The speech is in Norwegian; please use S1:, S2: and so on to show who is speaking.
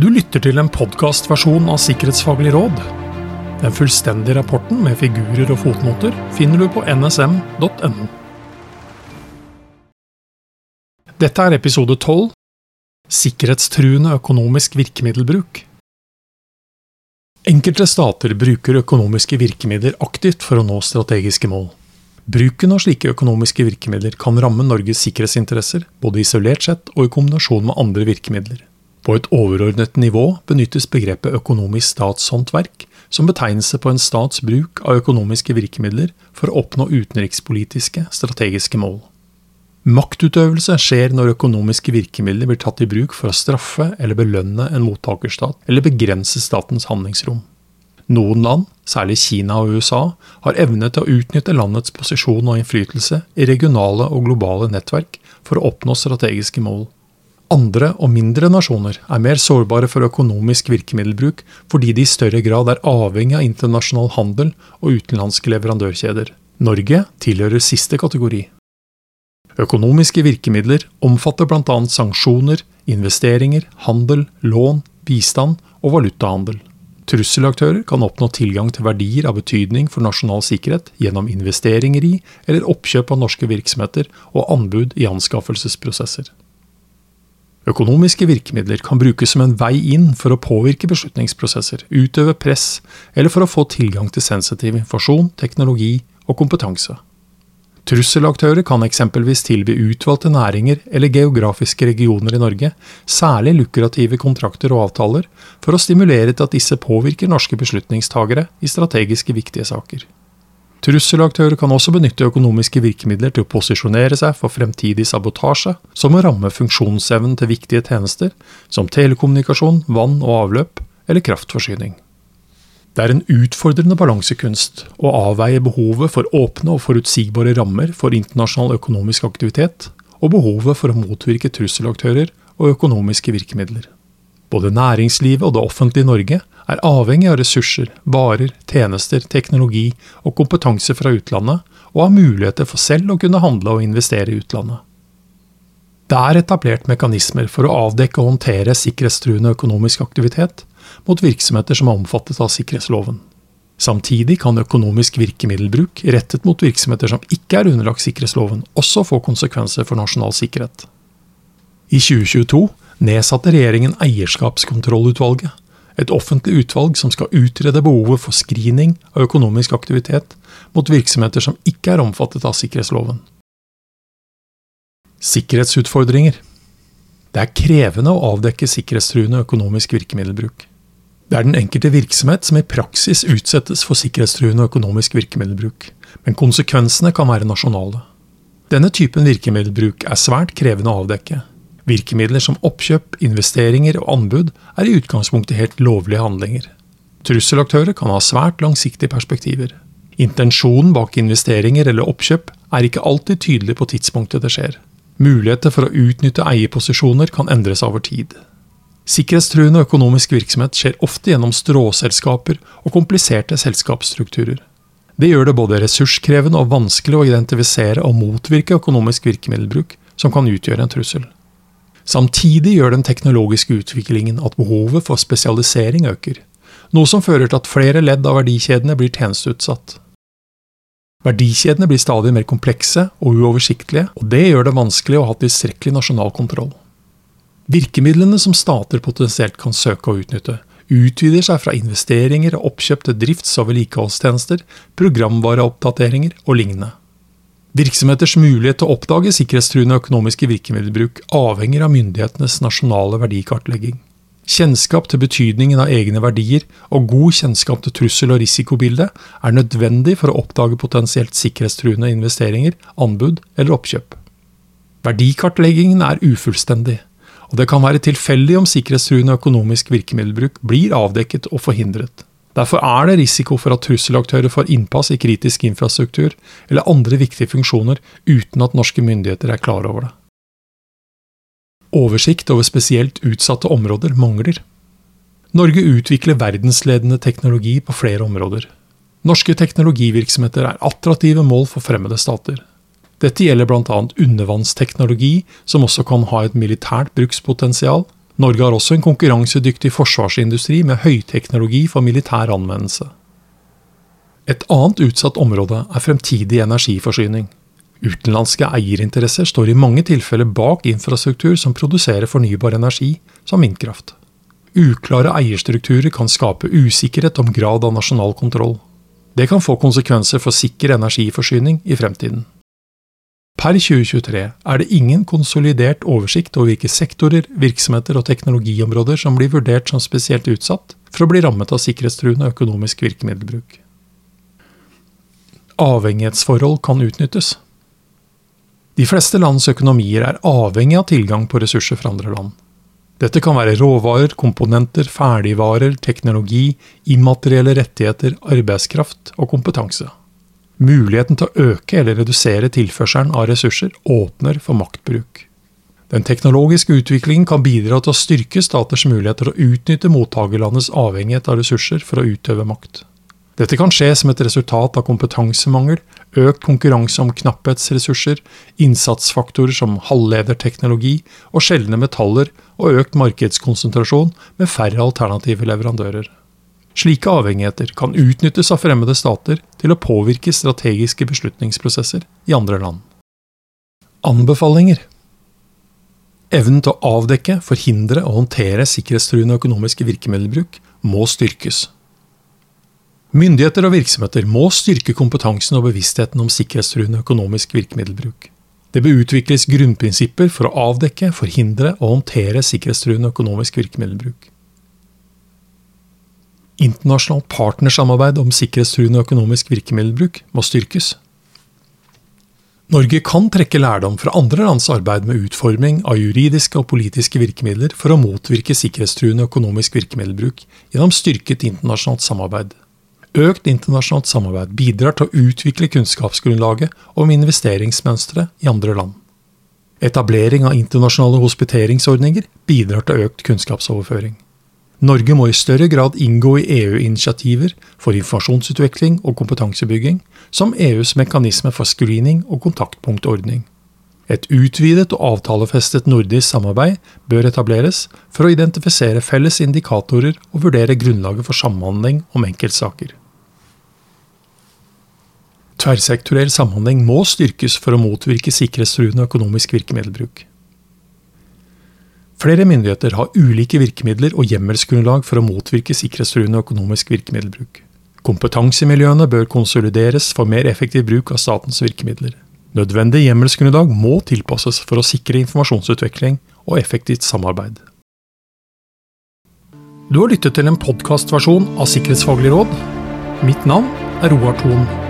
S1: Du lytter til en podkastversjon av Sikkerhetsfaglig råd. Den fullstendige rapporten med figurer og fotnoter finner du på nsm.no. Dette er episode 12 Sikkerhetstruende økonomisk virkemiddelbruk. Enkelte stater bruker økonomiske virkemidler aktivt for å nå strategiske mål. Bruken av slike økonomiske virkemidler kan ramme Norges sikkerhetsinteresser, både isolert sett og i kombinasjon med andre virkemidler. På et overordnet nivå benyttes begrepet økonomisk statshåndverk som betegnelse på en stats bruk av økonomiske virkemidler for å oppnå utenrikspolitiske, strategiske mål. Maktutøvelse skjer når økonomiske virkemidler blir tatt i bruk for å straffe eller belønne en mottakerstat eller begrense statens handlingsrom. Noen land, særlig Kina og USA, har evne til å utnytte landets posisjon og innflytelse i regionale og globale nettverk for å oppnå strategiske mål. Andre og mindre nasjoner er mer sårbare for økonomisk virkemiddelbruk fordi de i større grad er avhengig av internasjonal handel og utenlandske leverandørkjeder. Norge tilhører siste kategori. Økonomiske virkemidler omfatter bl.a. sanksjoner, investeringer, handel, lån, bistand og valutahandel. Trusselaktører kan oppnå tilgang til verdier av betydning for nasjonal sikkerhet gjennom investeringer i eller oppkjøp av norske virksomheter og anbud i anskaffelsesprosesser. Økonomiske virkemidler kan brukes som en vei inn for å påvirke beslutningsprosesser, utøve press, eller for å få tilgang til sensitiv informasjon, teknologi og kompetanse. Trusselaktører kan eksempelvis tilby utvalgte næringer eller geografiske regioner i Norge særlig lukrative kontrakter og avtaler for å stimulere til at disse påvirker norske beslutningstagere i strategiske viktige saker. Trusselaktører kan også benytte økonomiske virkemidler til å posisjonere seg for fremtidig sabotasje, som å ramme funksjonsevnen til viktige tjenester, som telekommunikasjon, vann og avløp eller kraftforsyning. Det er en utfordrende balansekunst å avveie behovet for åpne og forutsigbare rammer for internasjonal økonomisk aktivitet, og behovet for å motvirke trusselaktører og økonomiske virkemidler. Både næringslivet og det offentlige Norge er avhengig av ressurser, varer, tjenester, teknologi og kompetanse fra utlandet, og har muligheter for selv å kunne handle og investere i utlandet. Det er etablert mekanismer for å avdekke og håndtere sikkerhetstruende økonomisk aktivitet mot virksomheter som er omfattet av sikkerhetsloven. Samtidig kan økonomisk virkemiddelbruk rettet mot virksomheter som ikke er underlagt sikkerhetsloven, også få konsekvenser for nasjonal sikkerhet. I 2022 nedsatte regjeringen Eierskapskontrollutvalget, et offentlig utvalg som skal utrede behovet for screening av økonomisk aktivitet mot virksomheter som ikke er omfattet av sikkerhetsloven. Sikkerhetsutfordringer Det er krevende å avdekke sikkerhetstruende økonomisk virkemiddelbruk. Det er den enkelte virksomhet som i praksis utsettes for sikkerhetstruende økonomisk virkemiddelbruk, men konsekvensene kan være nasjonale. Denne typen virkemiddelbruk er svært krevende å avdekke, Virkemidler som oppkjøp, investeringer og anbud er i utgangspunktet helt lovlige handlinger. Trusselaktører kan ha svært langsiktige perspektiver. Intensjonen bak investeringer eller oppkjøp er ikke alltid tydelig på tidspunktet det skjer. Muligheter for å utnytte eierposisjoner kan endres over tid. Sikkerhetstruende økonomisk virksomhet skjer ofte gjennom stråselskaper og kompliserte selskapsstrukturer. Det gjør det både ressurskrevende og vanskelig å identifisere og motvirke økonomisk virkemiddelbruk som kan utgjøre en trussel. Samtidig gjør den teknologiske utviklingen at behovet for spesialisering øker, noe som fører til at flere ledd av verdikjedene blir tjenesteutsatt. Verdikjedene blir stadig mer komplekse og uoversiktlige, og det gjør det vanskelig å ha tilstrekkelig nasjonal kontroll. Virkemidlene som stater potensielt kan søke å utnytte, utvider seg fra investeringer og oppkjøp til drifts- og vedlikeholdstjenester, programvareoppdateringer og lignende. Virksomheters mulighet til å oppdage sikkerhetstruende økonomiske virkemiddelbruk avhenger av myndighetenes nasjonale verdikartlegging. Kjennskap til betydningen av egne verdier og god kjennskap til trussel- og risikobildet er nødvendig for å oppdage potensielt sikkerhetstruende investeringer, anbud eller oppkjøp. Verdikartleggingen er ufullstendig, og det kan være tilfeldig om sikkerhetstruende økonomisk virkemiddelbruk blir avdekket og forhindret. Derfor er det risiko for at trusselaktører får innpass i kritisk infrastruktur eller andre viktige funksjoner uten at norske myndigheter er klar over det. Oversikt over spesielt utsatte områder mangler. Norge utvikler verdensledende teknologi på flere områder. Norske teknologivirksomheter er attraktive mål for fremmede stater. Dette gjelder bl.a. undervannsteknologi, som også kan ha et militært brukspotensial, Norge har også en konkurransedyktig forsvarsindustri med høyteknologi for militær anvendelse. Et annet utsatt område er fremtidig energiforsyning. Utenlandske eierinteresser står i mange tilfeller bak infrastruktur som produserer fornybar energi, som vindkraft. Uklare eierstrukturer kan skape usikkerhet om grad av nasjonal kontroll. Det kan få konsekvenser for sikker energiforsyning i fremtiden. Per 2023 er det ingen konsolidert oversikt over hvilke sektorer, virksomheter og teknologiområder som blir vurdert som spesielt utsatt for å bli rammet av sikkerhetstruende økonomisk virkemiddelbruk. Avhengighetsforhold kan utnyttes. De fleste lands økonomier er avhengig av tilgang på ressurser fra andre land. Dette kan være råvarer, komponenter, ferdigvarer, teknologi, immaterielle rettigheter, arbeidskraft og kompetanse. Muligheten til å øke eller redusere tilførselen av ressurser åpner for maktbruk. Den teknologiske utviklingen kan bidra til å styrke staters muligheter til å utnytte mottakerlandets avhengighet av ressurser for å utøve makt. Dette kan skje som et resultat av kompetansemangel, økt konkurranse om knapphetsressurser, innsatsfaktorer som halvlederteknologi og sjeldne metaller og økt markedskonsentrasjon med færre alternative leverandører. Slike avhengigheter kan utnyttes av fremmede stater til å påvirke strategiske beslutningsprosesser i andre land. Anbefalinger Evnen til å avdekke, forhindre og håndtere sikkerhetstruende økonomiske virkemiddelbruk må styrkes. Myndigheter og virksomheter må styrke kompetansen og bevisstheten om sikkerhetstruende økonomisk virkemiddelbruk. Det bør utvikles grunnprinsipper for å avdekke, forhindre og håndtere sikkerhetstruende økonomisk virkemiddelbruk. Internasjonalt partnersamarbeid om sikkerhetstruende økonomisk virkemiddelbruk må styrkes. Norge kan trekke lærdom fra andre lands arbeid med utforming av juridiske og politiske virkemidler for å motvirke sikkerhetstruende økonomisk virkemiddelbruk gjennom styrket internasjonalt samarbeid. Økt internasjonalt samarbeid bidrar til å utvikle kunnskapsgrunnlaget om investeringsmønstre i andre land. Etablering av internasjonale hospiteringsordninger bidrar til økt kunnskapsoverføring. Norge må i større grad inngå i EU-initiativer for informasjonsutvikling og kompetansebygging, som EUs mekanisme for screening og kontaktpunktordning. Et utvidet og avtalefestet nordisk samarbeid bør etableres for å identifisere felles indikatorer og vurdere grunnlaget for samhandling om enkeltsaker. Tverrsektoriell samhandling må styrkes for å motvirke sikkerhetstruende økonomisk virkemiddelbruk. Flere myndigheter har ulike virkemidler og hjemmelsgrunnlag for å motvirke sikkerhetstruende økonomisk virkemiddelbruk. Kompetansemiljøene bør konsolideres for mer effektiv bruk av statens virkemidler. Nødvendig hjemmelsgrunnlag må tilpasses for å sikre informasjonsutvikling og effektivt samarbeid. Du har lyttet til en podkastversjon av Sikkerhetsfaglig råd. Mitt navn er Roar Thon.